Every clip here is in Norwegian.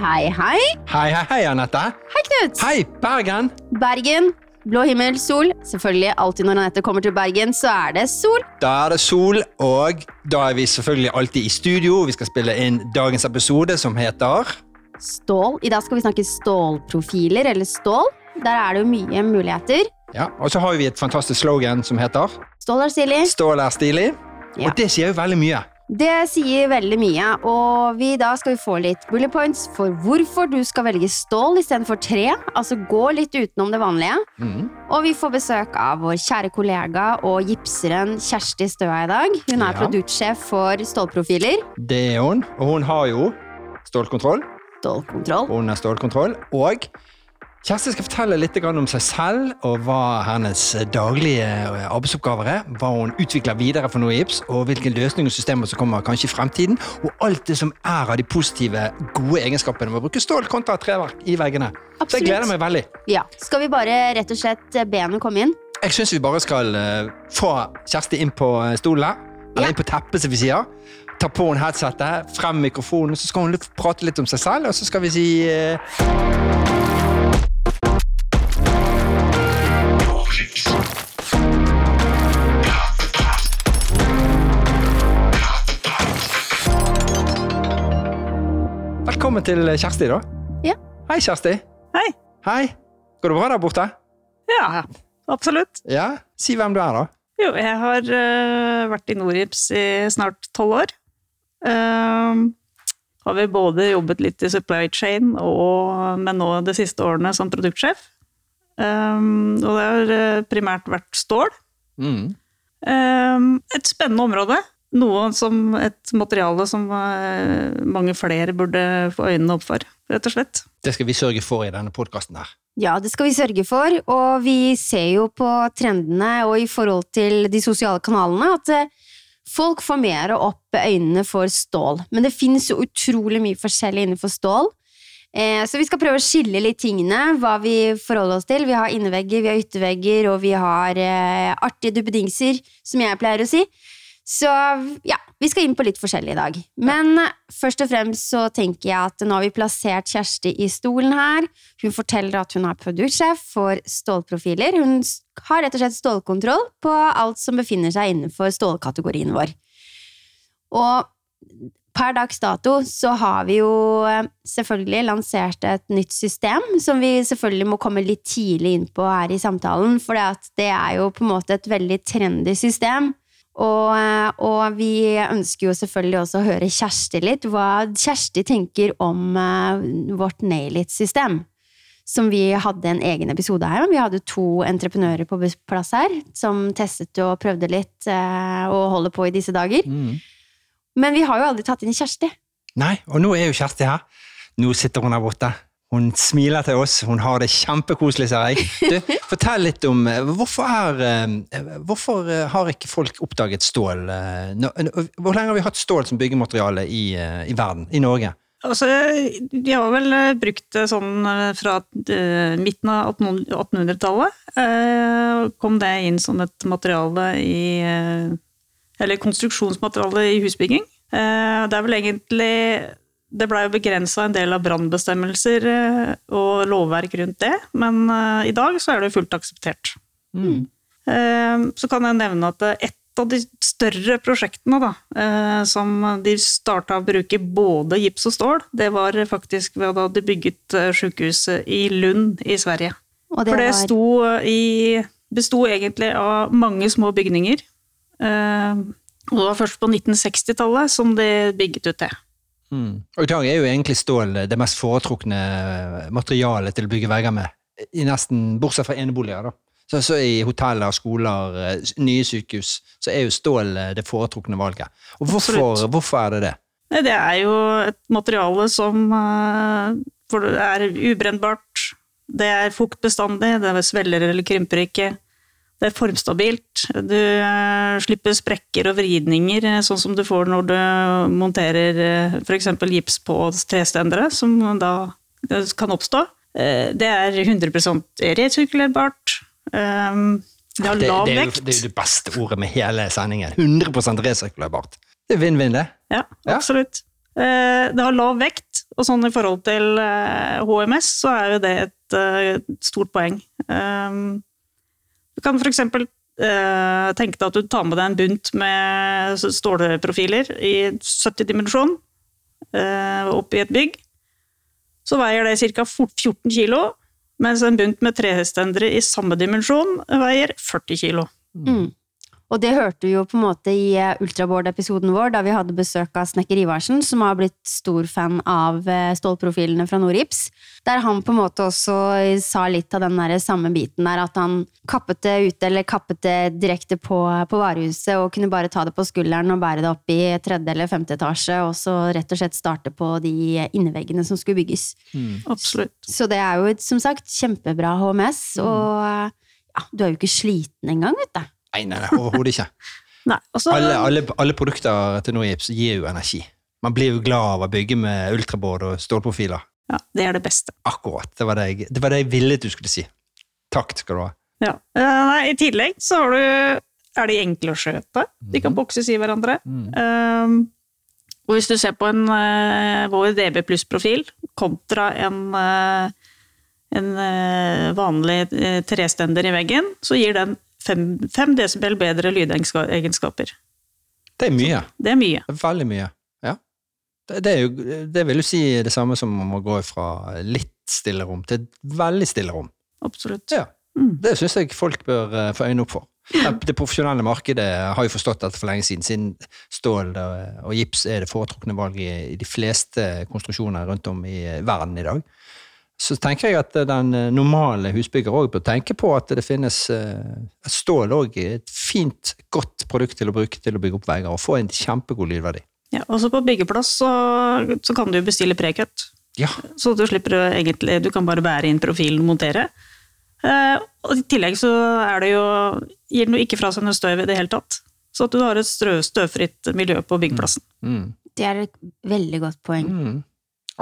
hei, hei. Hei, hei, hei, Anette. Hei, Knut. Hei, Bergen. Bergen. Blå himmel, sol. Selvfølgelig, alltid når Anette kommer til Bergen, så er det sol. Da er det sol, og da er vi selvfølgelig alltid i studio. Vi skal spille inn dagens episode, som heter Stål. I dag skal vi snakke stålprofiler, eller stål. Der er det jo mye muligheter. Ja, Og så har vi et fantastisk slogan som heter Stål er stilig. Stål er stilig. Ja. Og det sier jo veldig mye. Det sier veldig mye, og vi da skal vi få litt bullet points for hvorfor du skal velge stål istedenfor tre. Altså gå litt utenom det vanlige. Mm. Og vi får besøk av vår kjære kollega og gipseren Kjersti Støa i dag. Hun er Ja. produktsjef for stålprofiler. Det er hun. Og hun har jo stålkontroll. Stålkontroll. Hun har stålkontroll. Og Kjersti skal fortelle litt om seg selv og hva hennes daglige arbeidsoppgaver er. Hva hun utvikler videre for noe Ips, og hvilke løsninger og systemer som kommer kanskje i fremtiden. Og alt det som er av de positive, gode egenskapene med å bruke stål kontra treverk i veggene. Så jeg gleder meg veldig. Ja. Skal vi bare rett og slett be henne komme inn? Jeg syns vi bare skal eh, få Kjersti inn på eh, stolen. Eller Ja. inn på teppet, som vi sier. Ta på henne headsetet, frem mikrofonen, så skal hun prate litt om seg selv, og så skal vi si Velkommen til Kjersti, da. Ja. Hei, Kjersti. Hei. Hei. Går det bra der borte? Ja, absolutt. Ja? Si hvem du er, da. Jo, jeg har uh, vært i Norips i snart tolv år. Ehm, har vi både jobbet litt i supply chain, og, men nå de siste årene som produktsjef. Um, og det har eh, primært vært stål. Mm. Um, et spennende område. Noe som et materiale som eh, mange flere burde få øynene opp for, rett og slett. Det skal vi sørge for i denne podkasten her. Ja, det skal vi sørge for, og vi ser jo på trendene og i forhold til de sosiale kanalene at eh, folk får mer opp øynene for stål. Men det finnes jo utrolig mye forskjellig innenfor stål. Eh, Så vi skal prøve å skille litt tingene, hva vi forholder oss til. Vi har innevegger, vi har yttervegger, og vi har artige duppedingser, som jeg pleier å si. Så ja, vi skal inn på litt forskjellig i dag. Men ja. først og fremst så tenker jeg at nå har vi plassert Kjersti i stolen her. Hun forteller at hun er produktsjef for stålprofiler. Hun har rett og slett stålkontroll på alt som befinner seg innenfor stålkategorien vår. Og per dags dato så har vi jo eh, selvfølgelig lansert et nytt system, som vi selvfølgelig må komme litt tidlig inn på her i samtalen, for det er jo på en måte et veldig trendy system. Og, eh, og vi ønsker jo selvfølgelig også å høre Kjersti litt, hva Kjersti tenker om eh, vårt Nail-It-system. Som vi hadde en egen episode her om. Vi hadde to entreprenører på plass her som testet og prøvde litt eh, og holder på i disse dager. Men vi har jo aldri tatt inn Kjersti. Nei, og nå er jo Kjersti her. Nå sitter hun her borte. Hun smiler til oss, hun har det kjempekoselig, ser jeg. Du, fortell litt om eh, hvorfor, er, eh, hvorfor eh, har ikke folk oppdaget stål? Hvor lenge har vi hatt stål som byggemateriale i, i verden, i Norge? Altså, de har vel brukt det sånn fra midten av 1800 1800-tallet. Eh, Kom det inn som et materiale i Eller konstruksjonsmateriale i husbygging. Det er vel egentlig Det blei jo begrensa en del av brannbestemmelser eh, og lovverk rundt det, men eh, i dag så er det fullt akseptert. Mm. Så kan jeg nevne at et av de større prosjektene da, eh, som de starta å bruke både gips og stål, det var faktisk ved da de bygget eh, sykehuset i Lund i Sverige. Og For det var- sto i, besto egentlig av mange små bygninger. Eh, Og det var først på 1960-tallet som de bygget ut det. Mm. Og i er jo egentlig stål det mest foretrukne materialet til å bygge vegger med. I nesten, Bortsett fra eneboliger, da. Så, så I hoteller, skoler, eh, nye sykehus, så er jo stål eh, det foretrukne valget. Og hvorfor, hvorfor er det det? Nei, Det er jo et materiale som eh, er ubrennbart, det er fuktbestandig, det svelger eller krymper ikke. Det er formstabilt. Du eh, slipper sprekker og vridninger, eh, sånn som du får når du monterer f.eks. gips på trestendere, som da eh, kan oppstå. Eh, Det er 100 resirkulerbart. Eh, Det har lav vekt. det er jo det beste ordet med hele sendingen. 100% resirkulerbart. Det er vinn-vinn, det. Ja, absolutt. Eh, Det har lav vekt, Og sånn i forhold til eh, HMS, så er jo det et eh, stort poeng. Du kan for eksempel eh, tenke deg at du tar med deg en bunt med stålprofiler i 70 dimensjon uh, opp i et bygg. Så veier det ca. 14 kilo, mens en bunt med trestendere i samme dimensjon veier 40 kilo. Mm. Og det hørte vi jo på en måte i eh, Ultraboard-episoden vår, da vi hadde besøk av Snekker Ivarsen, som har blitt stor fan av eh, stålprofilene fra Norips. Der han på en måte også sa litt av den der samme biten der, at han kappet det ute, eller kappet det direkte på, på varehuset, og kunne bare ta det på skulderen og bære det opp i tredje eller femte etasje, og så rett og slett starte på de inneveggene som skulle bygges. Mm. Absolutt. Så det er jo som sagt kjempebra HMS, og ja, du er jo ikke sliten engang, vet du. Nei, nei, nei overhodet ikke. Nei, også, Alle, alle, alle produkter til Norgips gir jo energi. Man blir jo glad av å bygge med ultraboard og stålprofiler. ja, det er det beste. Akkurat. Det var det, jeg, det var det jeg ville du skulle si. Takk skal du ha. Ja. Eh, nei, I tillegg så har du, er de enkle å skjøte. De kan bokses i hverandre. Um, og hvis du ser på en uh, vår DB pluss-profil kontra en, uh, en uh, vanlig trestender i veggen, så gir den 5 desibel bedre lydegenskaper. Det er mye. Det er mye. Det er veldig mye. Ja. Det, det, er jo, det vil jo si det samme som om å gå fra litt stille rom til veldig stille rom. Absolutt. Ja. Mm. Det syns jeg folk bør uh, få øynene opp for. Det, profesjonelle markedet har jo forstått dette for lenge siden, siden stål og, gips er det foretrukne valget i, i de fleste konstruksjoner rundt om i verden i dag. Så tenker jeg at den eh, normale husbygger òg bør tenke på at det finnes et Stål òg et fint, godt produkt til å bruke til å bygge opp vegger, og få en kjempegod lydverdi. Ja, også på byggeplass så, så kan du bestille prekøtt. Ja, Så du slipper egentlig Du kan bare bære inn profilen og montere. Eh, og I tillegg så er det jo gir den jo ikke fra seg noe støv i det hele tatt. Så at du har et strø, støvfritt miljø på byggeplassen. mm. Det er et veldig godt poeng. Mm,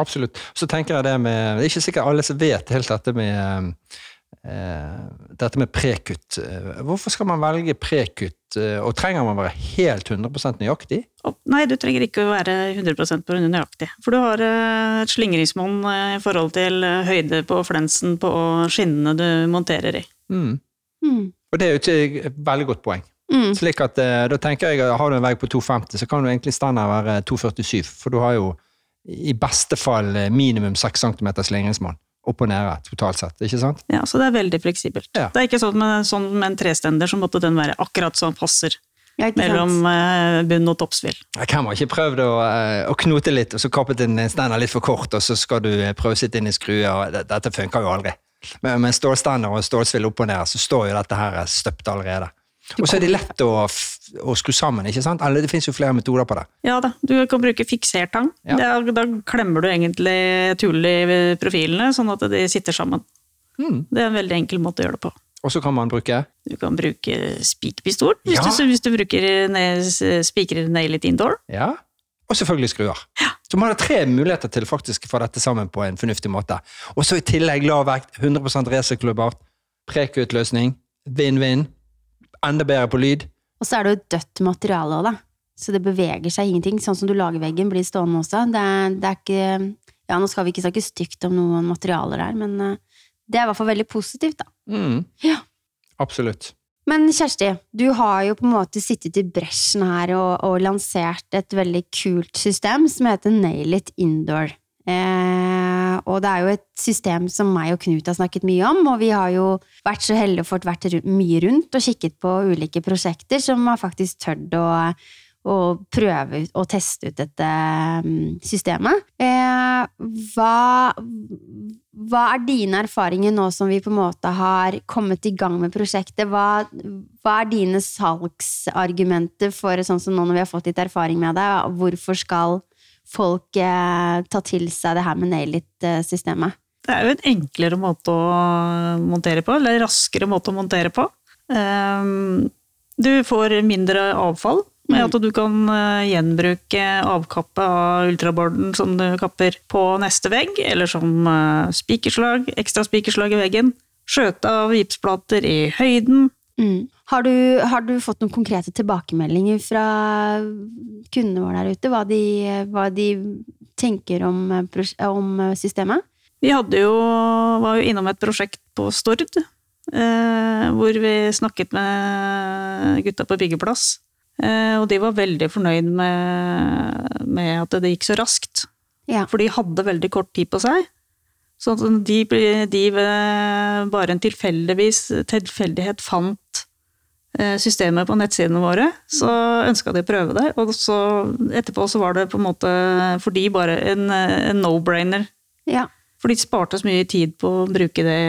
absolutt. Så tenker jeg det med Det er ikke sikkert alle som vet helt dette med eh, dette med prekutt. Eh, Hvorfor skal man velge prekutt, eh, og trenger man være helt 100 nøyaktig? Nei, du trenger ikke å være 100% nøyaktig. For du har eh, et slingringsmonn i forhold til høyde på flensen på skinnene du monterer i. Mm. Mm. Og det er jo et et veldig godt poeng. Mm. Slik at da tenker jeg Har du en vegg på 250, så kan du egentlig standard være 247, for du har jo i beste fall eh, minimum 6 cm slingringsmål. Opp og nede, totalt sett. Ikke sant? Ja, Så det er veldig fleksibelt. Ja. Det er ikke sånn med, sånn med en trestender, så måtte den være akkurat sånn passer Ja, mellom eh, bunn og toppsvill. Hvem har ikke prøvd å, eh, å knote litt, og så kappet en stender litt for kort, og så skal du eh, prøve å sitte inn i skruer, og dette funker jo aldri. Men med en stålstender og stålsvill opp og ned, så står jo dette her støpt allerede. Og så er det lett å, å skru sammen, ikke sant? Eller det finnes jo flere metoder på det. Ja da, du kan bruke fiksertang. Ja. Er- Da klemmer du egentlig tull i profilene, sånn at de sitter sammen. Mm. Det er en veldig enkel måte å gjøre det på. Og så kan man bruke Du kan bruke spikerpistol, hvis, Ja. hvis du bruker spikrer nail it indoor. Ja. Og selvfølgelig skruer. Så man har tre muligheter til faktisk å få dette sammen på en fornuftig måte. Og så i tillegg lav vekt, 100 resirkulerbart, prekutløsning, vinn-vinn, enda bedre på lyd. Og så er det jo dødt materiale òg, da. Så det beveger seg ingenting. Sånn som du lager veggen, blir stående også. Det er, det er ikke Ja, nå skal vi ikke snakke stygt om noen materialer her, men eh, det er i hvert fall veldig positivt, da. Mm. Ja. Absolutt. Men Kjersti, du har jo på en måte sittet i bresjen her og, og lansert et veldig kult system som heter Nail It Indoor. Eh, og det er jo et system som meg og Knut har snakket mye om, og vi har jo vært så heldige og fått vært mye rundt og kikket på ulike prosjekter som har faktisk tørt å, å prøve ut og teste ut dette mm, systemet. Eh, hva, hva er dine erfaringer nå som vi på en måte har kommet i gang med prosjektet? Hva, hva er dine salgsargumenter for sånn som nå når vi har fått litt erfaring med det? Hvorfor skal folk eh, ta til seg det her med nail it-systemet? Det er jo en enklere måte å montere på, eller raskere måte å montere på. Um, Du får mindre avfall med at du kan eh, gjenbruke avkappet av ultraboarden som du kapper på neste vegg, eller som eh, spikerslag, ekstra spikerslag i veggen. Skjøte av gipsplater i høyden. Mm. Har, du, har du fått noen konkrete tilbakemeldinger fra kundene våre der ute? Hva de, hva de tenker om, eh, om eh, systemet? Vi jo, var jo innom et prosjekt på Stord, eh, hvor vi snakket med gutta på byggeplass. Eh, og de var veldig fornøyd med, med at det gikk så raskt. Ja. For de hadde veldig kort tid på seg. Så de, de bare en tilfeldigvis, tilfeldighet fant systemet på nettsidene våre, så ønska de å prøve det. Og så etterpå så var det på en måte for de bare en, en no-brainer. ja. For de sparte så mye tid på å bruke det,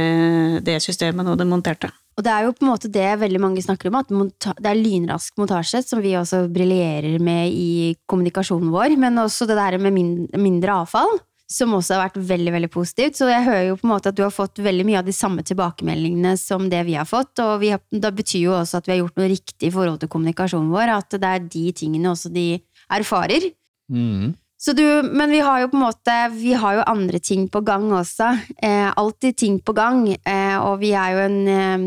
det systemet når de monterte. Og det er jo på en måte det veldig mange snakker om, at det er lynrask montasje, som vi også briljerer med i kommunikasjonen vår, men også det der med mindre avfall, som også har vært veldig, veldig positivt. Så jeg hører jo på en måte at du har fått veldig mye av de samme tilbakemeldingene som det vi har fått, og vi har, da betyr jo også at vi har gjort noe riktig i forhold til kommunikasjonen vår, at det er de tingene også de erfarer. Mm. Så du, men vi har jo på en måte Vi har jo andre ting på gang også. Eh, alltid ting på gang. Eh, og vi er jo en, eh,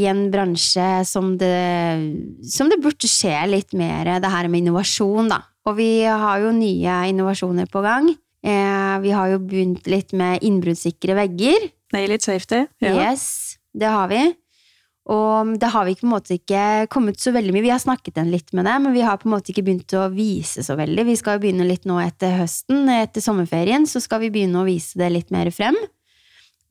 i en bransje som det, som det burde skje litt mer det her med innovasjon, da. Og vi har jo nye innovasjoner på gang. Eh, vi har jo begynt litt med innbruddssikre vegger. Nail it safety. Ja. Yes, det har vi. Og det har vi på en måte ikke kommet så veldig mye. Vi har snakket en litt med det, men vi har på en måte ikke begynt å vise så veldig. Vi skal jo begynne litt nå etter høsten, etter sommerferien, så skal vi begynne å vise det litt mer frem.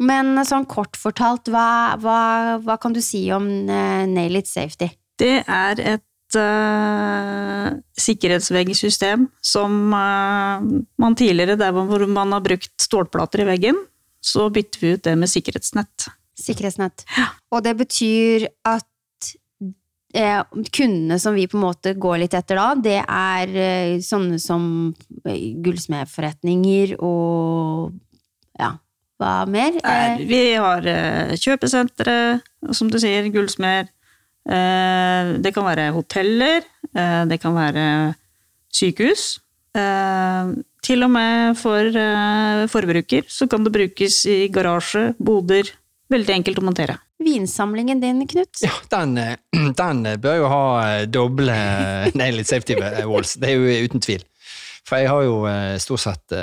Men sånn kort fortalt, hva, hva, hva kan du si om eh, Nail It Safety? Det er et uh, sikkerhetsveggsystem som uh, man tidligere, der hvor man har brukt stålplater i veggen, så bytter vi ut det med sikkerhetsnett. Sikkerhetsnett. Og det betyr at eh, kundene som vi på en måte går litt etter da, det er eh, sånne som eh, gullsmedforretninger og ja, hva mer? Er, Eh, vi har eh, kjøpesentre, som du sier, gullsmed. Eh, det kan være hoteller, eh, det kan være sykehus. Eh, til og med for forbruker så kan det brukes i garasje, boder. Veldig enkelt å montere. vinsamlingen din, Knut. Ja, den, den bør jo ha doble nailed safety walls. Det er jo uten tvil. For jeg har jo stort sett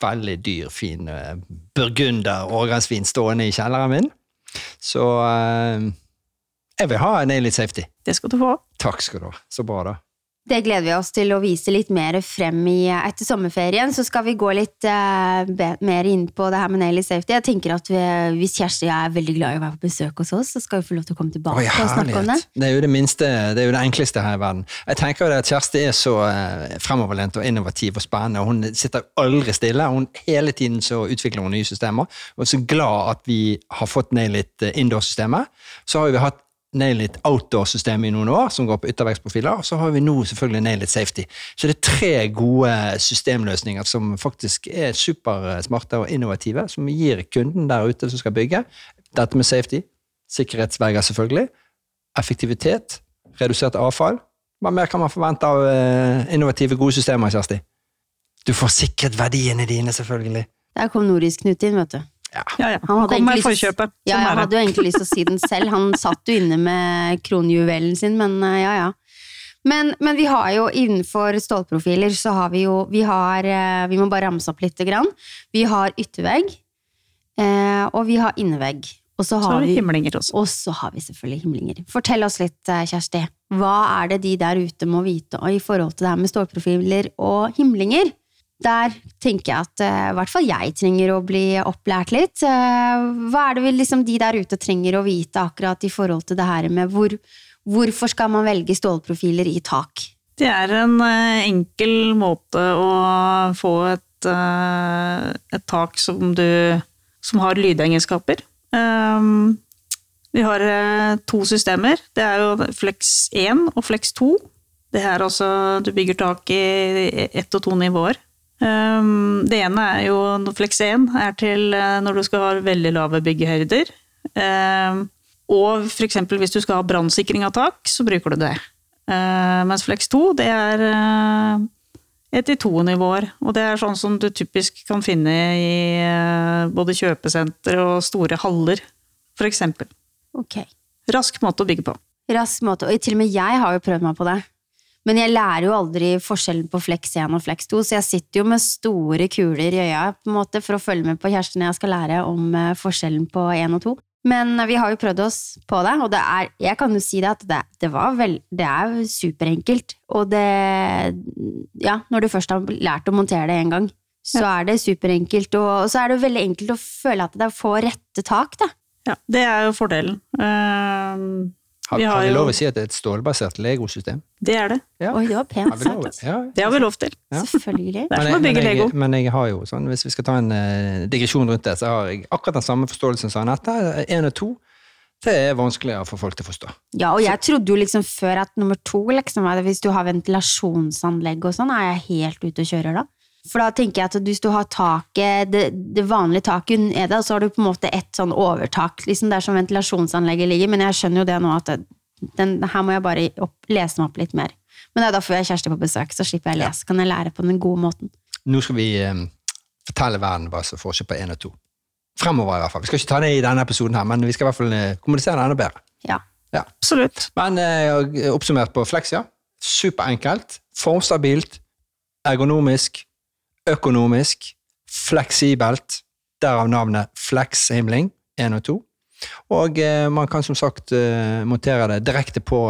veldig dyr, fin burgunder årgangsvin stående i kjelleren min. Så jeg vil ha en alien safety. Det skal du få. Takk skal du ha. Så bra, da. Det gleder vi oss til å vise litt mer frem i etter sommerferien. Så skal vi gå litt uh, be, mer inn på det her med Nail Safety. Jeg tenker at vi, Hvis Kjersti er veldig glad i å være på besøk hos oss, så skal vi få lov til å komme tilbake Oi, og snakke om det. Det er jo det minste, det er jo det enkleste her i verden. Jeg tenker jo det at Kjersti er så eh, fremoverlent og innovativ og spennende. og Hun sitter aldri stille. Hun Hele tiden så utvikler hun nye systemer. Og er så glad at vi har fått ned litt eh, Indoor-systemet. Så har vi hatt Nail It Outdoor-systemet i noen år, som går på yttervekstprofiler. Og så har vi nå selvfølgelig Nail It Safety. Så det er tre gode systemløsninger som faktisk er supersmarte og innovative, som gir kunden der ute som skal bygge, dette med safety, sikkerhetsverger selvfølgelig, effektivitet, redusert avfall. Hva mer kan man forvente av eh, innovative, gode systemer, Kjersti? Du får sikret verdiene dine, selvfølgelig. Der kom Nordisk Knut inn, vet du. Ja, ja. Han Kom med forkjøpet. Ja, Sånn jeg hadde jo egentlig lyst til å si den selv. Han satt jo inne med kronjuvelen sin, men eh, ja, ja. Men, men vi har jo innenfor stålprofiler, så har vi jo Vi har eh, Vi må bare ramse opp lite grann. Vi har yttervegg, eh, og vi har innevegg. Og så Så har har vi himlinger også. og så har vi selvfølgelig himlinger. Fortell oss litt, Kjersti. Hva er det de der ute må vite i forhold til det her med stålprofiler og himlinger? Der tenker jeg at eh, i hvert fall jeg trenger å bli opplært litt. Eh, hva er det vel liksom de der ute trenger å vite akkurat i forhold til det her med hvor, hvorfor skal man velge stålprofiler i tak? Det er en eh, enkel måte å få et, et tak som, du, som har lydegenskaper. Um, vi har to systemer. Det er jo Flex 1 og Flex 2. Det er også, du bygger tak i ett og to nivåer. Um, det ene er jo Flex 1 er til eh, når du skal ha veldig lave byggehøyder. Um, og f.eks. hvis du skal ha brannsikring av tak, så bruker du det. Eh, mens Flex 2, det er uh, ett i to nivåer. Og det er sånn som du typisk kan finne i eh, både kjøpesenter og store haller, f.eks. Okay. Rask måte å bygge på. Rask måte. Og til og med jeg har jo prøvd meg på det. Men jeg lærer jo aldri forskjellen på Flex 1 og Flex 2, så jeg sitter jo med store kuler i øya på en måte for å følge med på kjæresten jeg skal lære om eh, forskjellen på 1 og 2. Men vi har jo prøvd oss på det, og det er, jeg kan jo si det at det, det, var vel, det er superenkelt. Og det Ja, når du først har lært å montere det én gang, så er det superenkelt. Og, og så er det veldig enkelt å føle at det får rette tak, da. Ja, det er jo fordelen. Uh, Har, Vi har har vi lov å si at det er et stålbasert legosystem? det er det. Ja. Oi, det var pent sagt. Ja. Det har vi lov til. Ja. Selvfølgelig. Det er som å bygge Lego. men jeg har jo sånn, hvis vi skal ta en uh, digresjon rundt det, så har jeg akkurat den samme forståelsen som Anette. Én og to, det er vanskeligere for folk til å forstå. Ja, og jeg trodde jo liksom før at nummer to, liksom, hvis du har ventilasjonsanlegg og sånn, er jeg helt ute og kjører da. For da tenker jeg at hvis du har taket, det, det vanlige taket nede, så har du på en måte et sånn overtak, liksom der som ventilasjonsanlegget ligger, men jeg skjønner jo det nå at det, den, her må jeg bare opp, lese meg opp litt mer. Men det er derfor jeg har kjæreste på besøk, så slipper jeg å lese, kan jeg lære på den gode måten. Nå skal vi eh, fortelle verden hva som er forskjell på én og to. Fremover, i hvert fall. Vi skal ikke ta det i denne episoden, her, men vi skal i hvert fall eh, kommunisere det enda bedre. Ja. Ja. Absolutt. Men eh, oppsummert på Flexia, superenkelt, formstabilt, ergonomisk, økonomisk, fleksibelt, derav navnet Flexhimling 1 og 2. Og eh, man kan som sagt eh, montere det direkte på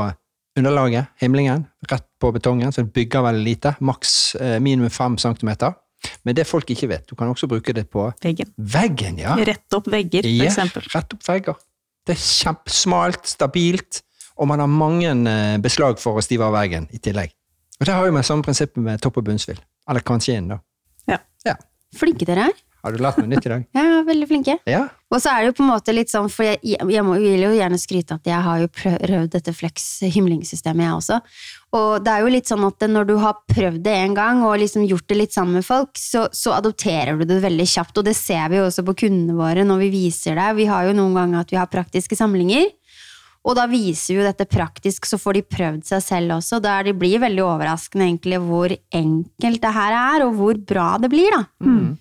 underlaget, himlingen, rett på betongen, så det bygger veldig lite, maks eh, minimum 5 cm. Men det folk ikke vet, du kan også bruke det på Veggen. veggen, ja. Rett opp vegger, for Ja, eksempel. rett opp vegger. Det er kjempesmalt, stabilt, og man har mange beslag for å stive av veggen i tillegg. Og det har jo med samme prinsippet med topp- og bunnsvill. Eller kanskje inn, da. Flinke dere er. Har du lært noe nytt i dag? Ja, veldig flinke. Ja. Og så er det jo på en måte litt sånn, for jeg, jeg må, vil jo gjerne skryte at jeg har jo prøvd dette Flex himlingssystemet, jeg også. Og det er jo litt sånn at når du har prøvd det en gang, og liksom gjort det litt sammen med folk, så, så adopterer du det veldig kjapt, og det ser vi jo også på kundene våre når vi viser det. Vi har jo noen ganger at vi har praktiske samlinger, og da viser vi jo dette praktisk, så får de prøvd seg selv også, der de blir veldig overraskende egentlig hvor enkelt det her er, og hvor bra det blir, da. Mm.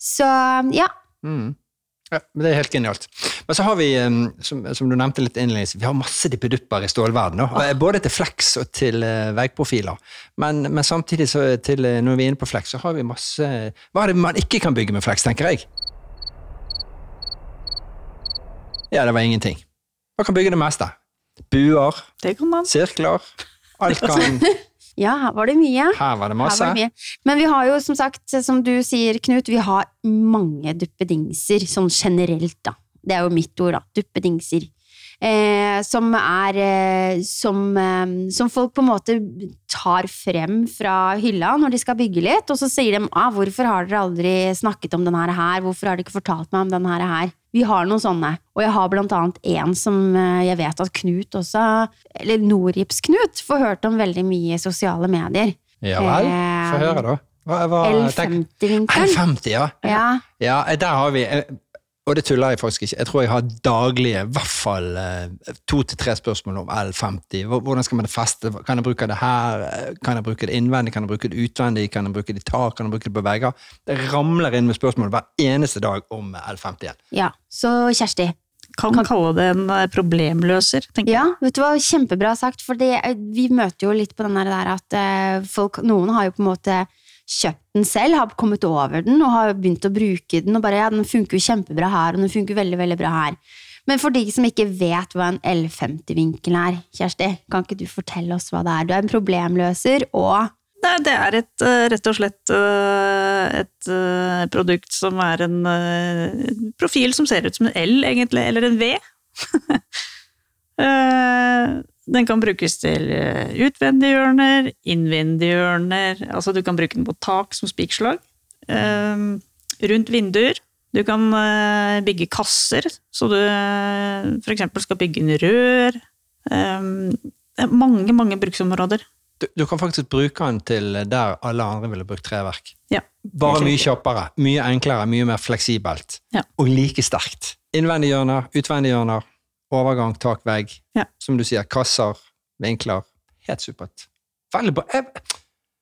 Så ja, Mm. Ja, men Det er helt genialt. Men så har vi, som, som du nevnte litt innledningsvis, vi har masse dippedupper i stålverden. Ah. Både til flex og til eh, veggprofiler. Men, men samtidig, så til, eh, når vi er inne på flex, så har vi masse Hva er det man ikke kan bygge med flex, tenker jeg? Ja, det var ingenting. Man kan bygge det meste. Buer, Det sirkler. Alt kan ja, her var det mye. Her var det masse. var det mye. Men vi har jo, som sagt, som du sier, Knut, vi har mange duppedingser, sånn generelt, da. Det er jo mitt ord, da. Duppedingser. Eh, som er eh, som, eh, som folk på en måte tar frem fra hylla når de skal bygge litt, og så sier de ah, 'hvorfor har dere aldri snakket om denne her', 'hvorfor har dere ikke fortalt meg om denne her'? Vi har noen sånne, og jeg har blant annet en som eh, jeg vet at Knut også, eller Norips-Knut, får hørt om veldig mye i sosiale medier. Ja vel. Få Eh, høre, da. Tenk- L50-vinkelen. L50, ja. Ja, Ja, der har vi eh, Og det tuller jeg faktisk ikke. Jeg tror jeg har daglige, i hvert fall eh, to til tre spørsmål om L50. Hvordan skal man det feste? Kan jeg bruke det her? Eh, Kan jeg bruke det innvendig? Kan jeg bruke det utvendig? Kan jeg bruke det i tak? Kan jeg bruke det på vegger? Det ramler inn med spørsmål hver eneste dag om L50 igjen. ja. Så Kjersti. Kan, man kalle det en eh, problemløser, tenker jeg. Ja, vet du hva, kjempebra sagt, for det, vi møter jo litt på den der at eh, folk, noen har jo på en måte kjøpt den selv, har kommet over den og har begynt å bruke den, og bare ja, den funker jo kjempebra her, og den funker veldig, veldig bra her. Men for de som ikke vet hva en L50-vinkel er, Kjersti, kan ikke du fortelle oss hva det er? Du er en problemløser, og Nei, det er et, eh, rett og slett eh, et eh, produkt som er en profil som ser ut som en L, egentlig, eller en V. Eh, Den kan brukes til eh, utvendige hjørner, innvendige hjørner, altså du kan bruke den på tak som spikerslag. Eh, Rundt vinduer. Du kan eh, bygge kasser, så du f.eks. for eksempel skal bygge en rør. Eh, Det er mange, mange bruksområder. Du, du kan faktisk bruke den til der alle andre ville brukt treverk. Ja. Bare mye kjappere, mye enklere, mye mer fleksibelt. Ja. Og like sterkt. Innvendige hjørner, utvendige hjørner, overgang, tak, vegg. Ja. Som du sier, kasser, vinkler. Helt supert. Veldig bra. Jeg,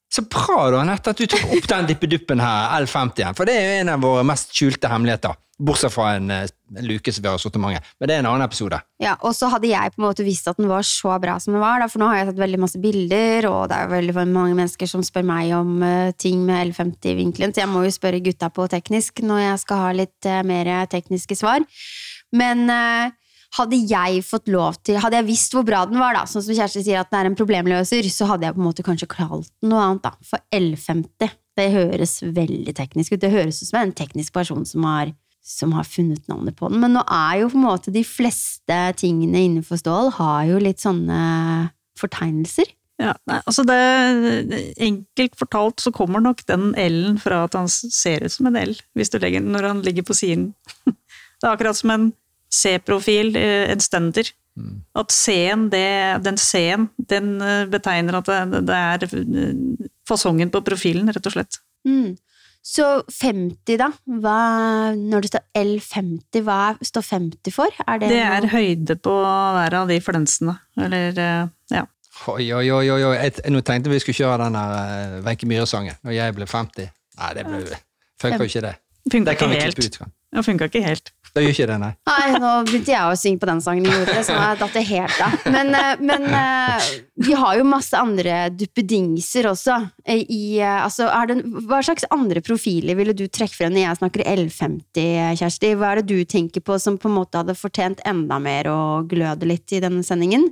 så bra, da, Anette, at du tok opp den dippeduppen her, L50-en. For det er jo en av våre mest skjulte hemmeligheter. Bortsett fra en, eh, en luke som vi har mange. Men det er en annen episode. Ja, Og så hadde jeg på en måte visst at den var så bra som den var, da, for nå har jeg tatt veldig masse bilder, og det er veldig mange mennesker som spør meg om uh, ting med L50-vinkelen, så jeg må jo spørre gutta på teknisk når jeg skal ha litt uh, mer tekniske svar. Men uh, hadde jeg fått lov til Hadde jeg visst hvor bra den var, da, sånn som Kjersti sier at den er en problemløser, så hadde jeg på en måte kanskje kalt den noe annet, da. For L50, det høres veldig teknisk ut. Det høres ut som en teknisk person som har, som har funnet navnet på den. Men nå er jo på en måte de fleste tingene innenfor stål har jo litt sånne fortegnelser. Ja, nei, altså det, Enkelt fortalt så kommer nok den L-en fra at han ser ut som en L, hvis du legger når han ligger på siden. Det er akkurat som en C-profil, eh, en stender. Mm. At C-en, den C-en, den eh, betegner at det, det er eh, fasongen på profilen, rett og slett. Mm. Så 50, da? Hva, når det står L50, hva står 50 for? Er det, det er noe? høyde på hver av de flensene. Eller, ja. Oi, oi, oi, oi. Jeg, nå tenkte vi skulle kjøre den der Wenche Myhre-sangen når jeg ble 50. Nei, det ble, funker jo ikke det. Funka ikke helt. Ut, det funka ikke helt. Det gjør ikke det, nei. Nei, Nå begynte jeg å synge på den sangen i hodet, så jeg datt det helt av. Men, eh, men, eh, vi har jo masse andre duppedingser også. Eh, I, altså, det, hva slags andre profiler ville du trekke frem når jeg snakker L50, Kjersti? Hva er det du tenker på som på en måte hadde fortjent enda mer å gløde litt i denne sendingen?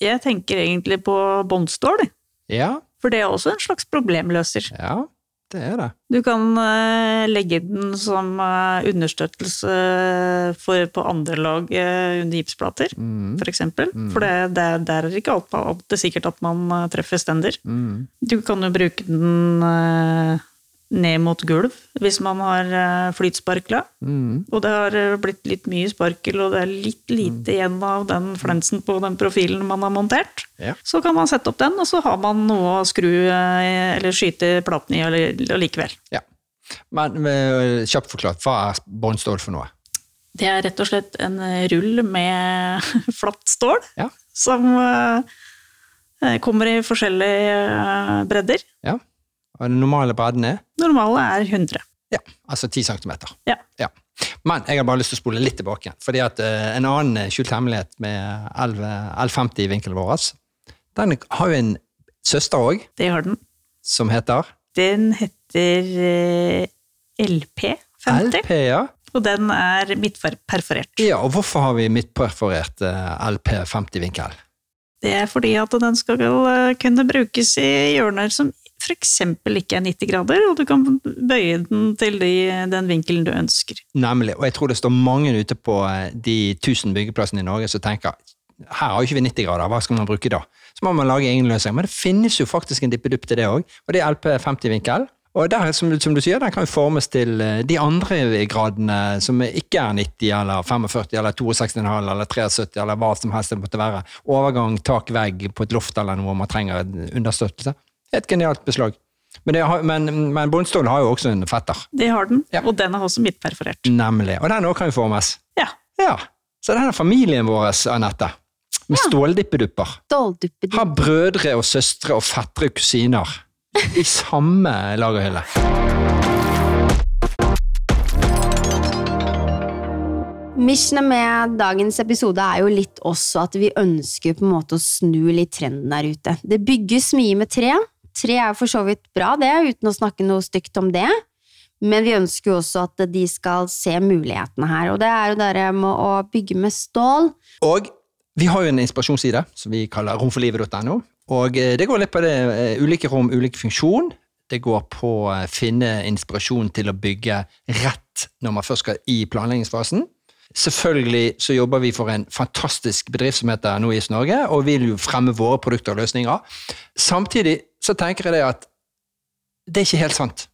Jeg tenker egentlig på båndstål. Ja. For det er også en slags problemløser. Ja. Det er det. Du kan uh, legge den som uh, understøttelse for, på andre lag uh, under gipsplater, mm. for eksempel. Mm. For det, det, der er det ikke alltid sikkert at man treffer stender. Mm. Du kan jo bruke den ned mot gulv hvis man har eh, flytsparkla. Mm. Og det har eh, blitt litt mye sparkel, og det er litt lite mm. igjen av den flensen på den profilen man har montert. Ja. Så kan man sette opp den, og så har man noe å skru eh, eller skyte platen i allikevel. Ja. Men kjapt forklart, hva er båndstål for noe? Det er rett og slett en rull med flatt stål ja. som kommer i forskjellige bredder. Ja. Og den normale bredden er? Normale er 100. Ja, altså 10 cm. Ja. ja. Men jeg har bare lyst til å spole litt tilbake. fordi at uh, En annen skjult hemmelighet med L50-vinkelen vår, den har jo en søster òg. Det har den. Som heter? Den heter uh, LP50. LP, ja. Og den er midtperforert. Ja, og hvorfor har vi midtperforert uh, eh, LP50-vinkel? Det er fordi at den skal kunne brukes i hjørner som f.eks. ikke er 90 grader, og du kan bøye den til de, den vinkelen du ønsker. Nemlig, og jeg tror det står mange ute på eh, de 1000 byggeplassene i Norge som tenker her har jo ikke vi 90 grader, hva skal man bruke da? Så må man lage egen løsning. Men det finnes jo faktisk en dippedupp til det òg, og det er LP50-vinkel. Og der, som, som, du sier, den kan jo formes til eh, de andre gradene som ikke er 90 eller 45 eller 62,5 eller 73 eller hva som helst det måtte være. Overgang, tak, vegg på et loft eller noe man trenger understøttelse. Et genialt beslag. Men, har, men, men Bondstål har jo også en fetter. Det har den, ja. og den er også midtperforert. Nemlig. Og den òg kan jo formes. Ja. ja. Så den er familien vår, Anette. Med ja. ståldippedupper. Har brødre og søstre og fettere kusiner i samme lagerhylle. Missionet med dagens episode er jo litt også at vi ønsker på en måte å snu litt trenden der ute. Det bygges mye med tre, Tre er for så vidt bra, det, uten å snakke noe stygt om det. Men vi ønsker jo også at de skal se mulighetene her, og det er jo det med å bygge med stål. Og vi har jo en inspirasjonsside som vi kaller romforlivet.no. Og eh, det går litt på det eh, ulike rom, ulik funksjon. Det går på å eh, finne inspirasjon til å bygge rett når man først skal i planleggingsfasen. Selvfølgelig så jobber vi for en fantastisk bedrift som heter Nois Norge, og vil jo fremme våre produkter og løsninger. Samtidig så tenker jeg det at det er ikke helt sant.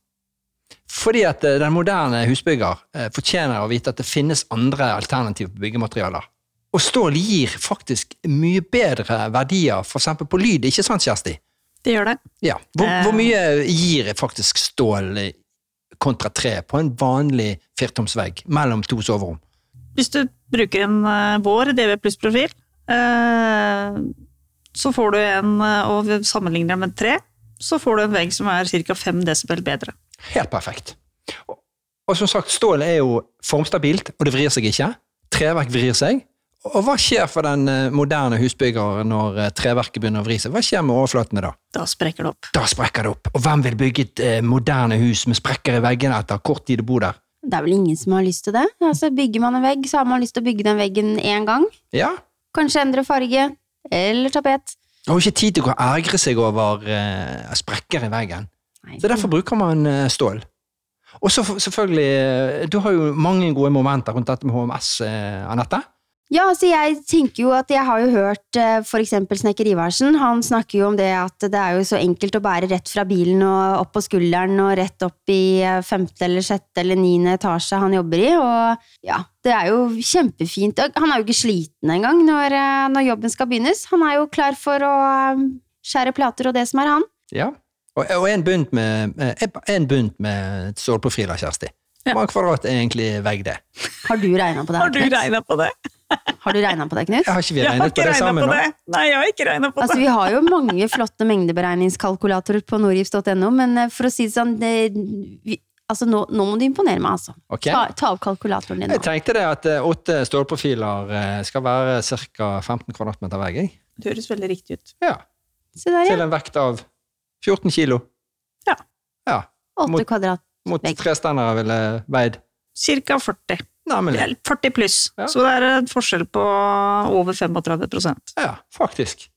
Fordi at eh, den moderne husbygger eh, fortjener å vite at det finnes andre alternativer på byggematerialer. Og stål gir faktisk mye bedre verdier, f.eks. på lyd, ikke sant, Kjersti? Det gjør det. Ja. Hvor, hvor, eh. mye gir faktisk stål kontra tre på en vanlig firtomsvegg mellom to soverom? Hvis du bruker en vår DV pluss-profil, så får du en, eh, og sammenligner den med tre, så får du en vegg som er ca. 5 desibel bedre. Helt perfekt. Og som sagt, stål er jo formstabilt, og det vrir seg ikke. Treverk vrir seg. Og hva skjer for den eh, moderne husbygger når eh, treverket begynner å vri seg? Hva skjer med overflatene da? Da sprekker det opp. Da sprekker det opp. Og hvem vil bygge et eh, moderne hus med sprekker i veggene etter kort tid å bo der? Det er vel ingen som har lyst til det. Altså, bygger man en vegg, så har man lyst til å bygge den veggen én gang. Ja. Kanskje endre farge. Eller tapet. Og har ikke tid til å ergre seg over uh, sprekker i veggen. Nei, Så derfor bruker man uh, stål. Og så selvfølgelig, eh, du har jo mange gode momenter rundt dette med HMS, Anette. Ja, altså jeg tenker jo at jeg har jo hørt f.eks. for eksempel Snekkerivarsen, han snakker jo om det at det er jo så enkelt å bære rett fra bilen og opp på skulderen og rett opp i eh, femte eller sjette eller niende etasje han jobber i, og ja, det er jo kjempefint. Han er jo ikke sliten engang når, eh, når jobben skal begynnes. Han er jo klar for å eh, skjære plater og det som er han. Ja. Og, og en bunt med, eh, en bunt med stålprofiler, Kjersti. Ja. Hvor mange kvadrat er egentlig vegg det? Har du regna på det? Har du regna på det? Har du regnet på det, Knut? Jeg har ikke vi regnet ikke på det sammen på det. Nei, jeg har ikke regna på Altså, det. vi har jo mange flotte mengdeberegningskalkulatorer på norgips.no, men eh, for å si det sånn, det, vi, altså, nå, nå må du imponere meg, altså. Okay. Ta, ta opp kalkulatoren din Nå. Jeg tenkte det at eh, åtte stålprofiler eh, skal være ca. 15 kvadratmeter hver. jeg. Det høres veldig riktig ut. Ja. Se der, Til en vekt av 14 kilo. Ja. Ja. 8 mot- kvadrat. Mot tre trestandere ville veid Ca. 40. Nemlig. 40 pluss. Ja. Så det er en forskjell på over 35% Ja, faktisk.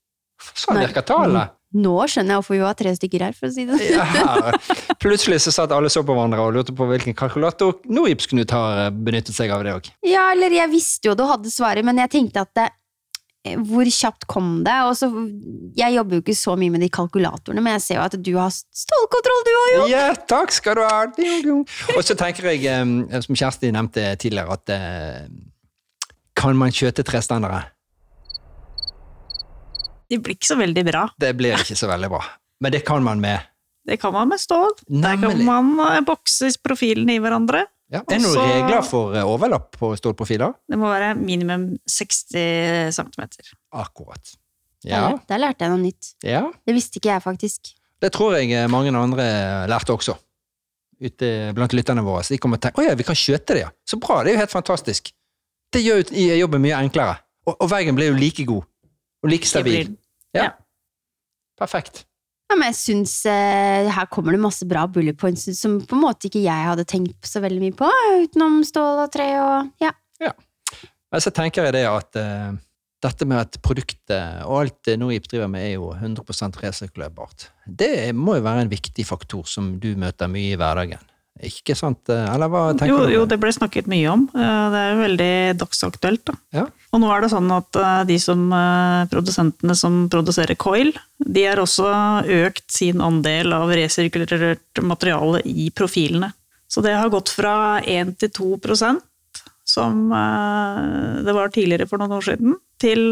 Sånn virker tallet. Nå skjønner jeg hvorfor vi var tre stykker her, for å si det sånn. Ja. Plutselig så satt alle så på hverandre og lurte på hvilken kalkulator Norgips-Knut har benyttet seg av det òg. Ja, eller jeg visste jo du hadde svaret, men jeg tenkte at det, hvor kjapt kom det? Og så, jeg jobber jo ikke så mye med de kalkulatorene, men jeg ser jo at du har stålkontroll, du òg, jo! Ja, takk skal du ha! Og så tenker jeg, eh, som Kjersti nevnte tidligere, at eh, kan man kjøte trestandere? Det blir ikke så veldig bra. Det blir ikke så veldig bra. Men det kan man med Det kan man med stål. Der kan man eh, bokse profilene i hverandre. Ja. Er det noen regler for eh, overlapp på stålprofiler? Det må være minimum 60 cm. Akkurat. Ja, Der, der lærte jeg noe nytt. ja. Det visste ikke jeg, faktisk. Det tror jeg eh, mange andre lærte også. Ute blant lytterne våre. Så de kommer og tenker å ja, vi kan skjøte det, ja. Så bra, det er jo helt fantastisk. Det gjør jo jobben mye enklere. Og, og veggen blir jo like god. Og like stabil. blir- Ja. ja. Perfekt. Ja, men jeg syns eh, her kommer det masse bra bullet points som på en måte ikke jeg hadde tenkt så veldig mye på, utenom stål og tre og ja. Men så tenker det at eh, dette med at produktet og alt Norip driver med, er jo 100% resirkulerbart. Det må jo være en viktig faktor som du møter mye i hverdagen. Ikke sant? Eller hva tenker Jo, du? jo, det ble snakket mye om. Eh, Det er jo veldig dagsaktuelt. Da. Ja. Og nå er det sånn at eh, de som, eh, produsentene som produserer coil, de har også økt sin andel av resirkulert materiale i profilene. Så det har gått fra 1 til 2 prosent, som det var tidligere for noen år siden, til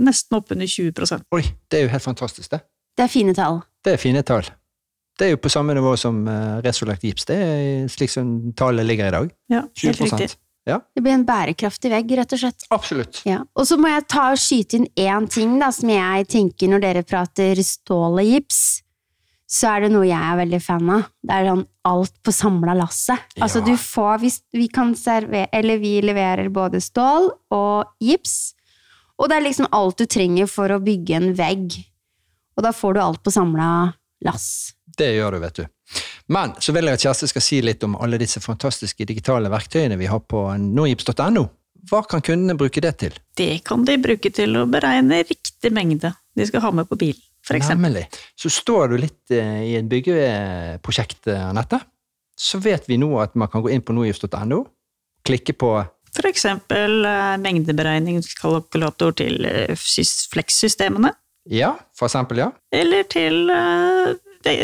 nesten oppunder 20 prosent. Oi, det er jo helt fantastisk, det. Det er fine tall. Det er fine tall. Det er jo på samme nivå som uh, resolagt gips. Det er slik som tallet ligger i dag. Ja, helt 20% riktig. Det blir en bærekraftig vegg, rett og slett. Absolutt. Ja. Og så må jeg ta og skyte inn én ting da, som jeg tenker når dere prater stål og gips. Så er det noe jeg er veldig fan av. Det er sånn alt på samla lasset. Altså du får, hvis vi kan servere, eller vi leverer både stål og gips, og det er liksom alt du trenger for å bygge en vegg. Og da får du alt på samla lass. Det gjør du, vet du. Men så vil jeg at Kjersti skal si litt om alle disse fantastiske digitale verktøyene vi har på norgips.no. Hva kan kundene bruke det til? Det kan de bruke til å beregne riktig mengde de skal ha med på bilen, eksempel. Nemlig. Så står du litt eh, i et byggeprosjekt, eh, Anette, så vet vi nå at man kan gå inn på norgips.no, klikke på eksempel eh, mengdeberegningskalkulator til flekssystemene. Ja, for eksempel, ja. Eller til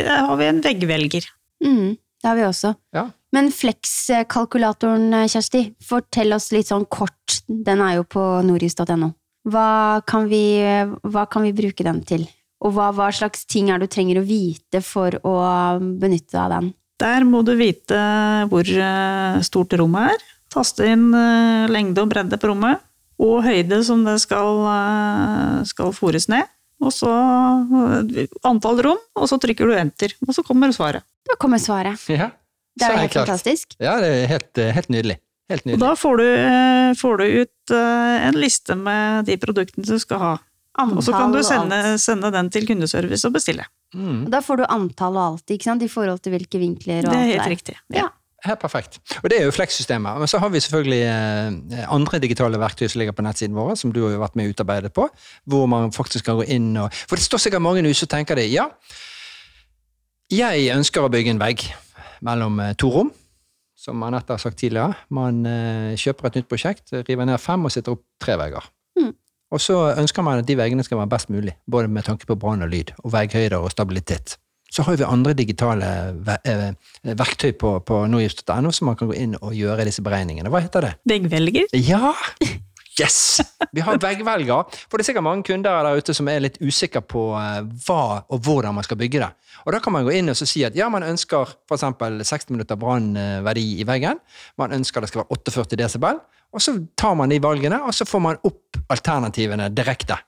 har vi en veggvelger. Mm, det har vi også. Ja. Men Flex-kalkulatoren, Kjersti, fortell oss litt sånn kort. Den er jo på noris.no. Hva, kan vi- hva kan vi bruke den til? Og hva, hva slags ting er det du trenger å vite for å benytte deg av den? Der må du vite hvor eh, stort rommet er. Taste inn eh, lengde og bredde på rommet. Og høyde som det skal, eh, skal fòres ned. Og så eh, antall rom, og så trykker du enter. Og så kommer svaret. Da kommer svaret. ja. Det er jo helt klart. fantastisk. Ja, det er helt, eh, helt nydelig. Helt Og da får du, eh, får du ut en liste med de produktene du skal ha. Og så kan du sende, sende den til kundeservice og bestille. Mm. Da får du antall og alt, ikke sant? I forhold til hvilke vinkler og alt Det er helt der. riktig. Ja. Helt perfekt. Og det er jo Flex-systemet. Men så har vi selvfølgelig eh, andre digitale verktøy som ligger på nettsiden vår, som du har jo vært med og utarbeidet på, hvor man faktisk kan gå inn og For det står sikkert mange ute som tenker det. Ja, jeg ønsker å bygge en vegg mellom eh, to rom, som Anette har sagt tidligere. Man eh, kjøper et nytt prosjekt, river ned fem og setter opp tre vegger. Mm. Og så ønsker man at de veggene skal være best mulig, både med tanke på brann og lyd, og vegghøyder og stabilitet. Så har vi andre digitale eh, verktøy på, på nordgift.no som man kan gå inn og gjøre disse beregningene. Hva heter det? Veggvelger. Ja! Yes! Vi har veggvelger. For det er sikkert mange kunder der ute som er litt usikre på eh, hva og hvordan man skal bygge det. Og da kan man gå inn og så si at ja, man ønsker f.eks. 60 minutter brannverdi i veggen. Man ønsker det skal være 48 desibel. Og så tar man de valgene, og så får man opp alternativene direkte.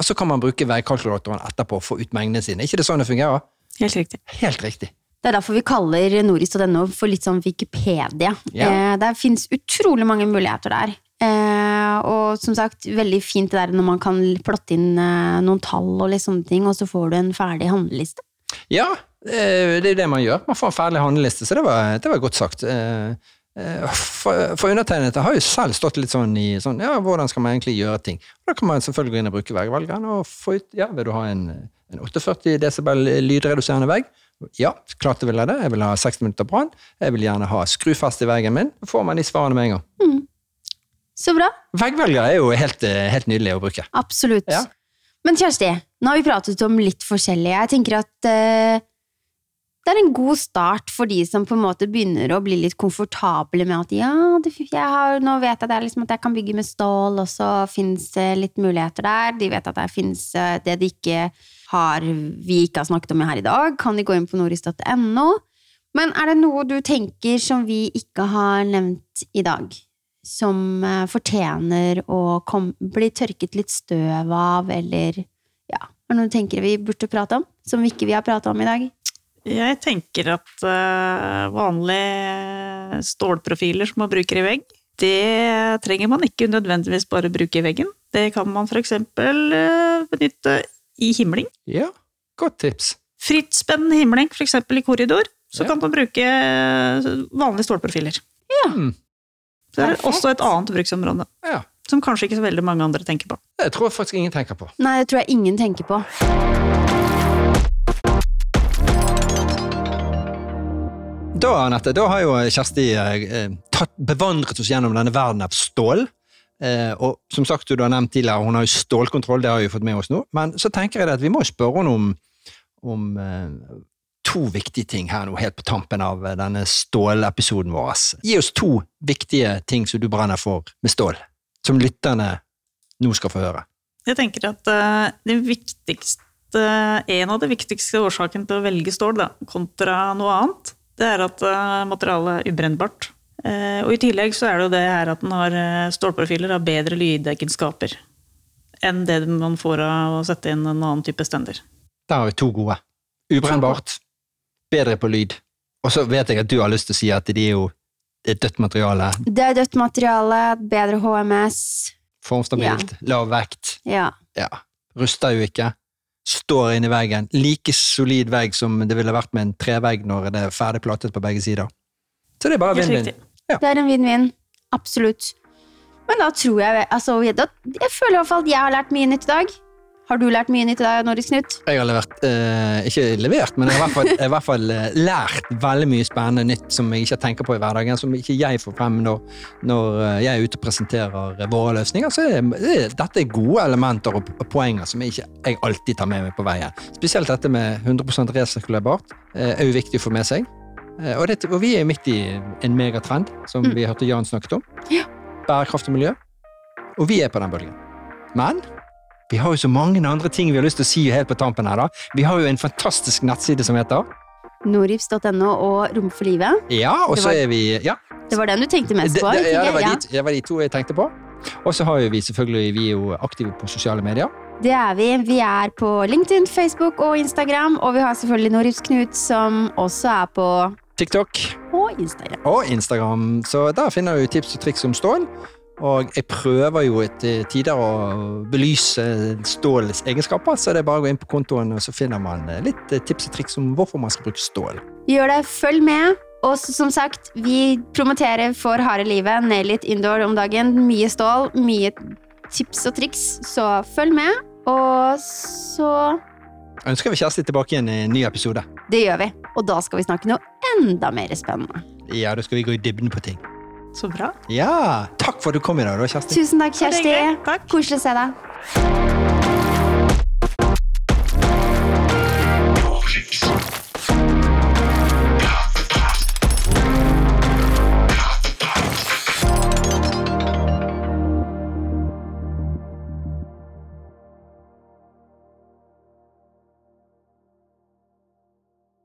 Og så kan man bruke veikalkulatoren etterpå og få ut mengdene sine. ikke det sånn det fungerer? Helt riktig. Helt riktig. Det er derfor vi kaller norris.no for litt sånn Wikipedia. Ja. Eh, det fins utrolig mange muligheter der. Eh, og som sagt, veldig fint det der når man kan plotte inn eh, noen tall og litt sånne ting, og så får du en ferdig handleliste. Ja, eh, det er jo det man gjør. Man får en ferdig handleliste, så det var, det var godt sagt. Eh, eh, For, for undertegnede har jo selv stått litt sånn i sånn, ja, hvordan skal man egentlig gjøre ting. Og da kan man selvfølgelig gå inn og bruke veggvalgene og få ut, ja, vil du ha en, en 48 desibel lydreduserende vegg? Ja, klart jeg vil ha det. Jeg vil ha 60 minutter brann. Jeg vil gjerne ha skrufest i veggen min. Da får man de svarene med en gang. Så bra. Veggvelger er jo helt, eh, helt nydelig å bruke. Absolutt. Ja. Men Kjersti, nå har vi pratet om litt forskjellig. Jeg tenker at eh, det er en god start for de som på en måte begynner å bli litt komfortable med at ja, det, har, nå vet jeg liksom at jeg kan bygge med stål, og så finnes det litt muligheter der. De vet at det finnes eh, det de ikke har, vi ikke har snakket om her i dag, kan de gå inn på noris.no. Men er det noe du tenker som vi ikke har nevnt i dag? Som eh, fortjener å kom, bli tørket litt støv av, eller ja, er det noe du tenker vi burde prate om? Som ikke vi har pratet om i dag? Jeg tenker at uh, vanlige stålprofiler som man bruker i vegg, det trenger man ikke nødvendigvis bare bruke i veggen. Det kan man f.eks. Uh, benytte i himling. Ja, godt tips. Frittspennende himling, f.eks. i korridor, så Ja. kan man bruke eh, vanlige stålprofiler. Mm. Så det er Perfekt. også et annet bruksområde, Ja, som kanskje ikke så veldig mange andre tenker på. det tror jeg faktisk ingen tenker på. Nei, det tror jeg ingen tenker på. Da, Anette, da har jo Kjersti eh, eh, tatt, bevandret oss gjennom denne verden av stål. Eh, og som sagt, du har nevnt tidligere, hun har jo stålkontroll, det har vi fått med oss nå. Men så tenker jeg at vi må spørre henne om, om eh, to viktige ting her nå, helt på tampen av eh, denne stålepisoden vår. Gi oss to viktige ting som du brenner for med stål, som lytterne nå skal få høre. Jeg tenker at uh, det viktigste, en av de viktigste årsakene til å velge stål, da, kontra noe annet, det er at eh, materialet er ubrennbart. Eh, og i tillegg så er det jo det her at den har eh, stålprofiler har bedre lydegenskaper enn det man får av å sette inn en annen type stender. Der har vi to gode. Ubrennbart, bedre på lyd. Og så vet jeg at du har lyst til å si at de er jo det er dødt materiale. Det er dødt materiale, bedre HMS. Formstabilt, lav vekt. Ja. Ja. Ruster jo ikke. Står inni veggen. Like solid vegg som det ville vært med en trevegg når det er ferdig plattet på begge sider. Så det er bare vinn-vinn. Riktig. Det er en vinn-vinn. Absolutt. Men da tror jeg altså, jeg, føler i hvert fall at jeg har lært mye nytt i dag. Har du lært mye nytt i dag, Norris Knut? Jeg har levert, eh, ikke levert, men jeg har i hvert fall, jeg har i hvert fall eh, lært veldig mye spennende nytt som jeg ikke tenker på i hverdagen, som ikke jeg får frem når, når eh, jeg er ute og presenterer våre løsninger. Så er, det, dette er gode elementer og poenger som jeg ikke jeg alltid tar med meg på veien. Spesielt dette med 100 resirkulerbart eh, er jo viktig å få med seg. Eh, Og, det, og vi er midt i en megatrend, som Mm. vi hørte Jan snakket om. Ja. Bærekraftig miljø. Og vi er på den bølgen. Men vi har jo så mange andre ting vi har lyst til å si helt på tampen her. da. Vi har jo en fantastisk nettside som heter Norips.no og Rom for livet. Ja, og så er vi Ja, Det var den du tenkte mest på? det, det, ja, det, var de, det var de to jeg tenkte på. Og så har jo vi selvfølgelig Vi er jo aktive på sosiale medier. Det er vi. Vi er på LinkedIn, Facebook og Instagram, og vi har selvfølgelig Norifs Knut, som også er på TikTok Og Instagram. og Instagram. Så der finner du tips og triks om stål. Og jeg prøver jo til tider å belyse stålets egenskaper, så det er bare å gå inn på kontoen, og så finner man litt eh, tips og triks om hvorfor man skal bruke stål. Gjør det, følg med. Og som sagt, vi promoterer for harde livet. ned litt indoor om dagen. Mye stål, mye tips og triks, så følg med. Og så Ønsker vi Kjersti tilbake igjen i en ny episode. Det gjør vi. Og da skal vi snakke noe enda mer spennende. Ja, da skal vi gå i dybden på ting. Så bra. Ja, Takk for at du kom i dag, da, Kjersti. Tusen takk, Kjersti. Takk. Koselig å se deg.